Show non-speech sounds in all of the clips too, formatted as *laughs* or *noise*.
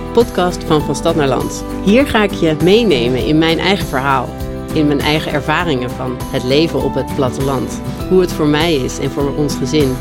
podcast van Van Stad naar Land. Hier ga ik je meenemen in mijn eigen verhaal, in mijn eigen ervaringen van het leven op het platteland. Hoe het voor mij is en voor ons gezin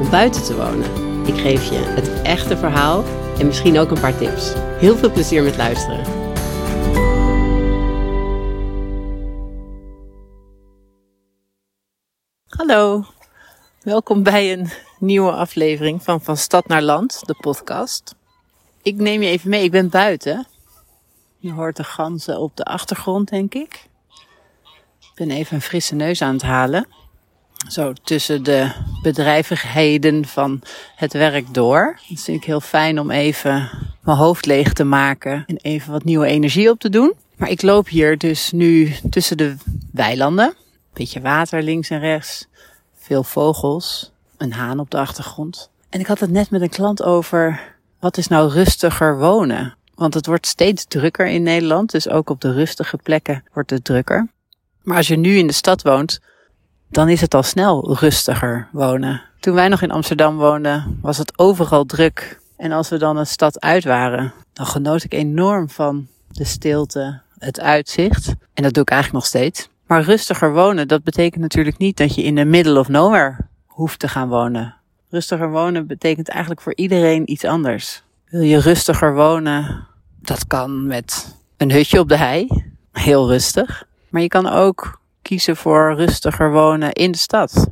om buiten te wonen. Ik geef je het echte verhaal en misschien ook een paar tips. Heel veel plezier met luisteren. Hallo, welkom bij een nieuwe aflevering van Van Stad naar Land, de podcast. Ik neem je even mee, ik ben buiten. Je hoort de ganzen op de achtergrond, denk ik. Ik ben even een frisse neus aan het halen. Zo tussen de bedrijvigheden van het werk door. Dat vind ik heel fijn om even mijn hoofd leeg te maken en even wat nieuwe energie op te doen. Maar ik loop hier dus nu tussen de weilanden. Beetje water links en rechts. Veel vogels. Een haan op de achtergrond. En ik had het net met een klant over wat is nou rustiger wonen? Want het wordt steeds drukker in Nederland, dus ook op de rustige plekken wordt het drukker. Maar als je nu in de stad woont, dan is het al snel rustiger wonen. Toen wij nog in Amsterdam woonden, was het overal druk. En als we dan een stad uit waren, dan genoot ik enorm van de stilte, het uitzicht. En dat doe ik eigenlijk nog steeds. Maar rustiger wonen, dat betekent natuurlijk niet dat je in de middle of nowhere hoeft te gaan wonen. Rustiger wonen betekent eigenlijk voor iedereen iets anders. Wil je rustiger wonen? Dat kan met een hutje op de hei. Heel rustig. Maar je kan ook kiezen voor rustiger wonen in de stad.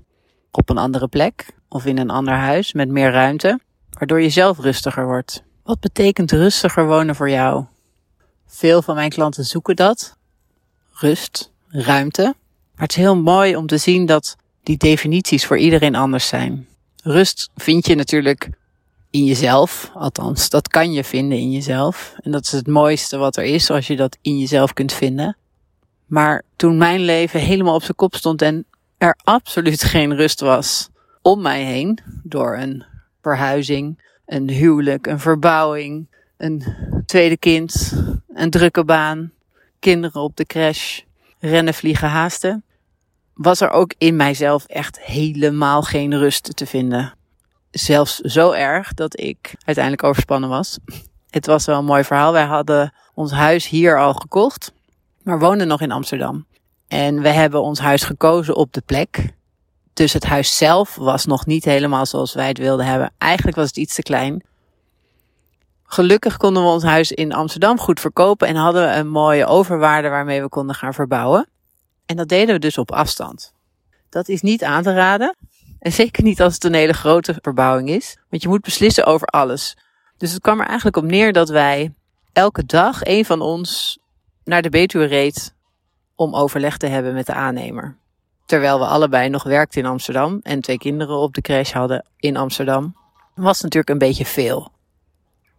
Op een andere plek of in een ander huis met meer ruimte, waardoor je zelf rustiger wordt. Wat betekent rustiger wonen voor jou? Veel van mijn klanten zoeken dat. Rust, ruimte. Maar het is heel mooi om te zien dat die definities voor iedereen anders zijn. Rust vind je natuurlijk in jezelf. Althans, dat kan je vinden in jezelf. En dat is het mooiste wat er is, als je dat in jezelf kunt vinden. Maar toen mijn leven helemaal op zijn kop stond en er absoluut *laughs* geen rust was om mij heen, door een verhuizing, een huwelijk, een verbouwing, een tweede kind, een drukke baan, kinderen op de crash, rennen, vliegen, haasten, was er ook in mijzelf echt helemaal geen rust te vinden. Zelfs zo erg dat ik uiteindelijk overspannen was. Het was wel een mooi verhaal. Wij hadden ons huis hier al gekocht, maar woonden nog in Amsterdam. En we hebben ons huis gekozen op de plek. Dus het huis zelf was nog niet helemaal zoals wij het wilden hebben. Eigenlijk was het iets te klein. Gelukkig konden we ons huis in Amsterdam goed verkopen en hadden we een mooie overwaarde waarmee we konden gaan verbouwen. En dat deden we dus op afstand. Dat is niet aan te raden. En zeker niet als het een hele grote verbouwing is. Want je moet beslissen over alles. Dus het kwam er eigenlijk op neer dat wij elke dag een van ons naar de Betuwe reed om overleg te hebben met de aannemer. Terwijl we allebei nog werkten in Amsterdam en twee kinderen op de crash hadden in Amsterdam. Was natuurlijk een beetje veel.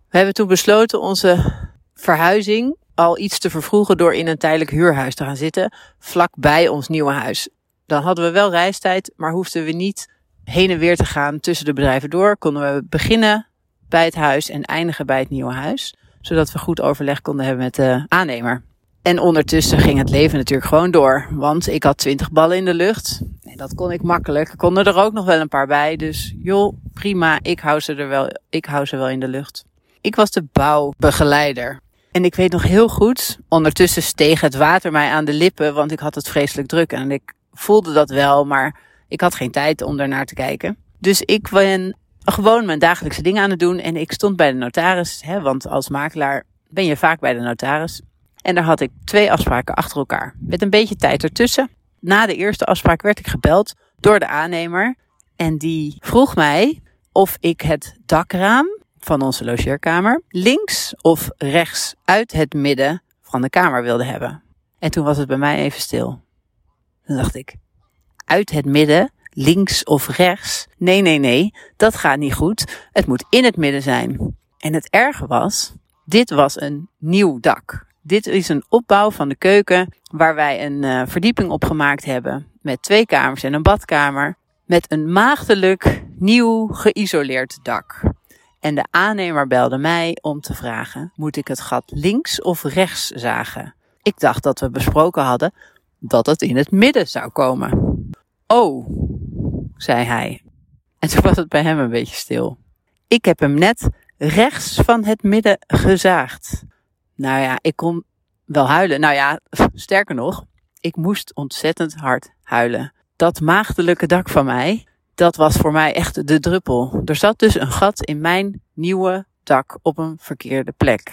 We hebben toen besloten onze verhuizing al iets te vervroegen door in een tijdelijk huurhuis te gaan zitten, vlak bij ons nieuwe huis. Dan hadden we wel reistijd, maar hoefden we niet heen en weer te gaan tussen de bedrijven door. Konden we beginnen bij het huis en eindigen bij het nieuwe huis, zodat we goed overleg konden hebben met de aannemer. En ondertussen ging het leven natuurlijk gewoon door, want ik had twintig ballen in de lucht. En dat kon ik makkelijk. Er konden er ook nog wel een paar bij, dus joh, prima, ik hou ze er wel, ik hou ze wel in de lucht. Ik was de bouwbegeleider. En ik weet nog heel goed, ondertussen steeg het water mij aan de lippen, want ik had het vreselijk druk en ik voelde dat wel, maar ik had geen tijd om daarnaar te kijken. Dus ik ben gewoon mijn dagelijkse dingen aan het doen en ik stond bij de notaris, hè, want als makelaar ben je vaak bij de notaris. En daar had ik twee afspraken achter elkaar, met een beetje tijd ertussen. Na de eerste afspraak werd ik gebeld door de aannemer en die vroeg mij of ik het dakraam van onze logeerkamer links of rechts uit het midden van de kamer wilde hebben. En toen was het bij mij even stil. Toen dacht ik, uit het midden, links of rechts? Nee, nee, nee, dat gaat niet goed. Het moet in het midden zijn. En het erge was, dit was een nieuw dak. Dit is een opbouw van de keuken waar wij een uh, verdieping op gemaakt hebben. Met twee kamers en een badkamer. Met een maagdelijk nieuw geïsoleerd dak. En de aannemer belde mij om te vragen: moet ik het gat links of rechts zagen? Ik dacht dat we besproken hadden dat het in het midden zou komen. Oh, zei hij. En toen was het bij hem een beetje stil. Ik heb hem net rechts van het midden gezaagd. Nou ja, ik kon wel huilen. Nou ja, *laughs* sterker nog, ik moest ontzettend hard huilen. Dat maagdelijke dak van mij, dat was voor mij echt de druppel. Er zat dus een gat in mijn nieuwe dak op een verkeerde plek.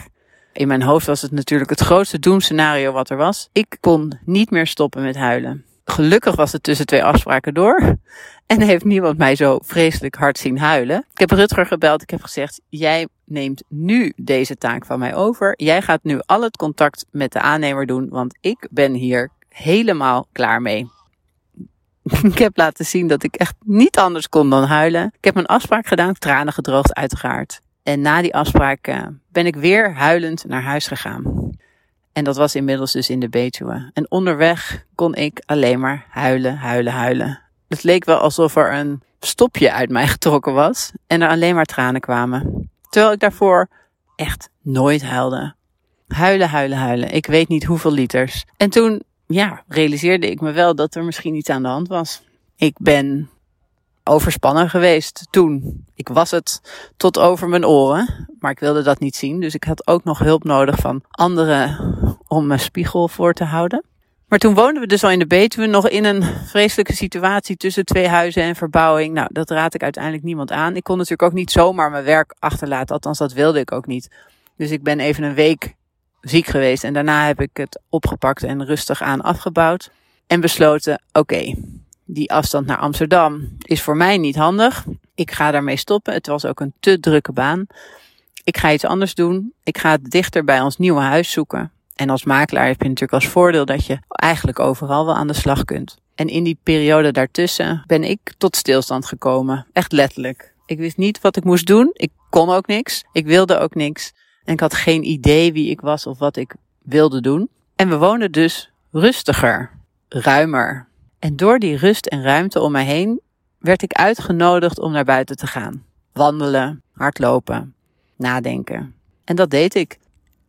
In mijn hoofd was het natuurlijk het grootste doemscenario wat er was. Ik kon niet meer stoppen met huilen. Gelukkig was het tussen twee afspraken door. *laughs* En heeft niemand mij zo vreselijk hard zien huilen. Ik heb Rutger gebeld. Ik heb gezegd: Jij neemt nu deze taak van mij over. Jij gaat nu al het contact met de aannemer doen. Want ik ben hier helemaal klaar mee. *laughs* ik heb laten zien dat ik echt niet anders kon dan huilen. Ik heb een afspraak gedaan, tranen gedroogd, uiteraard. En na die afspraak uh, ben ik weer huilend naar huis gegaan. En dat was inmiddels dus in de Betuwe. En onderweg kon ik alleen maar huilen, huilen, huilen. Het leek wel alsof er een stopje uit mij *laughs* getrokken was en er alleen maar tranen kwamen. Terwijl ik daarvoor echt nooit huilde. Huilen, huilen, huilen. Ik weet niet hoeveel liters. En toen, ja, realiseerde ik me wel dat er misschien iets aan de hand was. Ik ben overspannen geweest toen. Ik was het tot over mijn oren, maar ik wilde dat niet zien. Dus ik had ook nog hulp nodig van anderen om mijn spiegel voor te houden. Maar toen woonden we dus al in de Betuwe, nog in een vreselijke situatie tussen twee huizen en verbouwing. Nou, dat raad ik uiteindelijk niemand aan. Ik kon natuurlijk ook niet zomaar mijn werk achterlaten, althans dat wilde ik ook niet. Dus ik ben even een week ziek geweest en daarna heb ik het opgepakt en rustig aan afgebouwd. En besloten, oké, die afstand naar Amsterdam is voor mij niet handig. Ik ga daarmee stoppen. Het was ook een te drukke baan. Ik ga iets anders doen. Ik ga het dichter bij ons nieuwe huis zoeken. En als makelaar heb je natuurlijk als voordeel dat je eigenlijk overal wel aan de slag kunt. En in die periode daartussen ben ik tot stilstand gekomen. Echt letterlijk. Ik wist niet wat ik moest doen. Ik kon ook niks. Ik wilde ook niks. En ik had geen idee wie ik was of wat ik wilde doen. En we woonden dus rustiger, ruimer. En door die rust en ruimte om mij heen werd ik uitgenodigd om naar buiten te gaan. Wandelen, hardlopen, nadenken. En dat deed ik.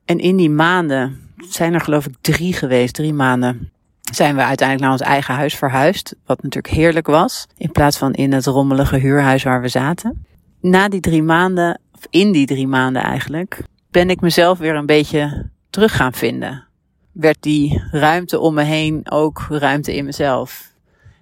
En in die maanden zijn er geloof ik drie geweest, drie maanden. Zijn we uiteindelijk naar ons eigen huis verhuisd, wat natuurlijk heerlijk was, in plaats van in het rommelige huurhuis waar we zaten. Na die drie maanden, of in die drie maanden eigenlijk, ben ik mezelf weer een beetje terug gaan vinden. Werd die ruimte om me heen ook ruimte in mezelf.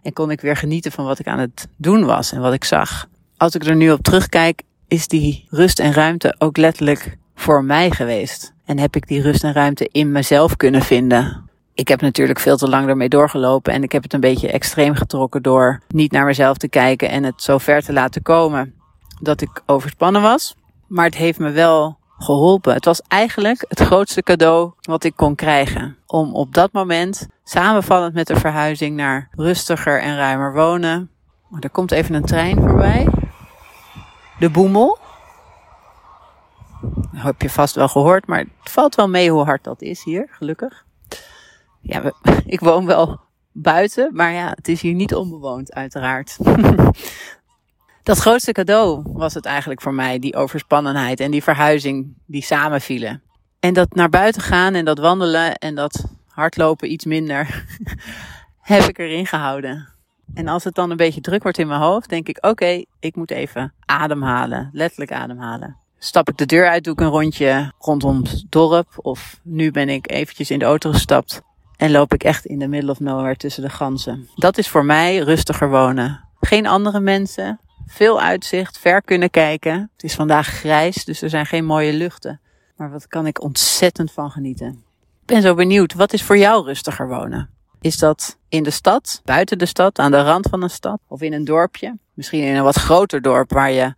En kon ik weer genieten van wat ik aan het doen was en wat ik zag. Als ik er nu op terugkijk, is die rust en ruimte ook letterlijk voor mij geweest. En heb ik die rust en ruimte in mezelf kunnen vinden. Ik heb natuurlijk veel te lang ermee doorgelopen en ik heb het een beetje extreem getrokken door niet naar mezelf te kijken en het zo ver te laten komen dat ik overspannen was. Maar het heeft me wel Het was eigenlijk het grootste cadeau wat ik kon krijgen. Om op dat moment, samenvallend met de verhuizing naar rustiger en ruimer wonen. er komt even een trein voorbij. De Boemel. Heb je vast wel gehoord, maar het valt wel mee hoe hard dat is hier, gelukkig. Ja, *laughs* ik woon wel buiten, maar ja, het is hier niet onbewoond, uiteraard. *laughs* dat grootste cadeau was het eigenlijk voor mij, die overspannenheid en die verhuizing die samenvielen. En dat naar buiten gaan en dat wandelen en dat hardlopen iets minder, *laughs* heb ik erin gehouden. En als het dan een beetje druk wordt in mijn hoofd, denk ik: oké, ik moet even ademhalen, letterlijk ademhalen. Stap ik de deur uit, doe ik een rondje rondom het dorp. Of nu ben ik eventjes in de auto gestapt en loop ik echt in de middle of nowhere tussen de ganzen. Dat is voor mij rustiger wonen. Geen andere mensen, veel uitzicht, ver kunnen kijken. Het is vandaag grijs, dus er zijn geen mooie luchten. Maar wat kan ik ontzettend van genieten. Ik ben zo benieuwd, wat is voor jou rustiger wonen? Is dat in de stad, buiten de stad, aan de rand van een stad of in een dorpje? Misschien in een wat groter dorp waar je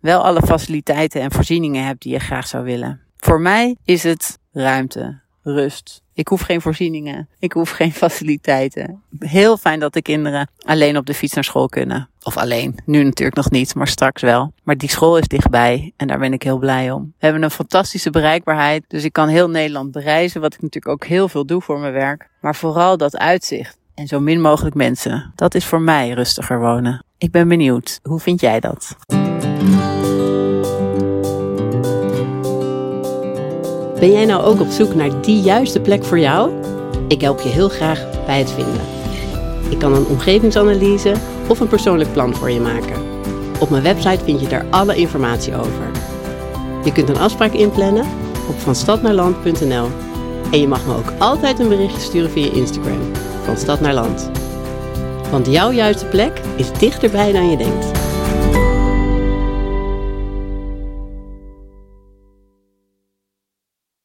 wel alle faciliteiten en voorzieningen hebt die je graag zou willen. Voor mij is het ruimte, rust. Ik hoef geen voorzieningen. Ik hoef geen *laughs* faciliteiten. Heel fijn dat de kinderen alleen op de fiets naar school kunnen. Of alleen. Nu natuurlijk nog niet, maar straks wel. Maar die school is dichtbij en daar ben ik heel blij om. We hebben een fantastische bereikbaarheid. Dus ik kan heel Nederland bereizen, wat ik natuurlijk ook heel veel doe voor mijn werk. Maar vooral dat uitzicht. En zo min mogelijk mensen. Dat is voor mij rustiger wonen. Ik ben benieuwd. Hoe vind jij dat? Ben jij nou ook op zoek naar die juiste plek voor jou? Ik help je heel graag bij het vinden. Ik kan een omgevingsanalyse of een persoonlijk plan voor je maken. Op mijn website vind je daar alle informatie over. Je kunt een afspraak inplannen op vanstadnaarland.nl. En je mag me ook altijd een berichtje sturen via Instagram. Van Stad naar Land. Want jouw juiste plek is dichterbij dan je denkt.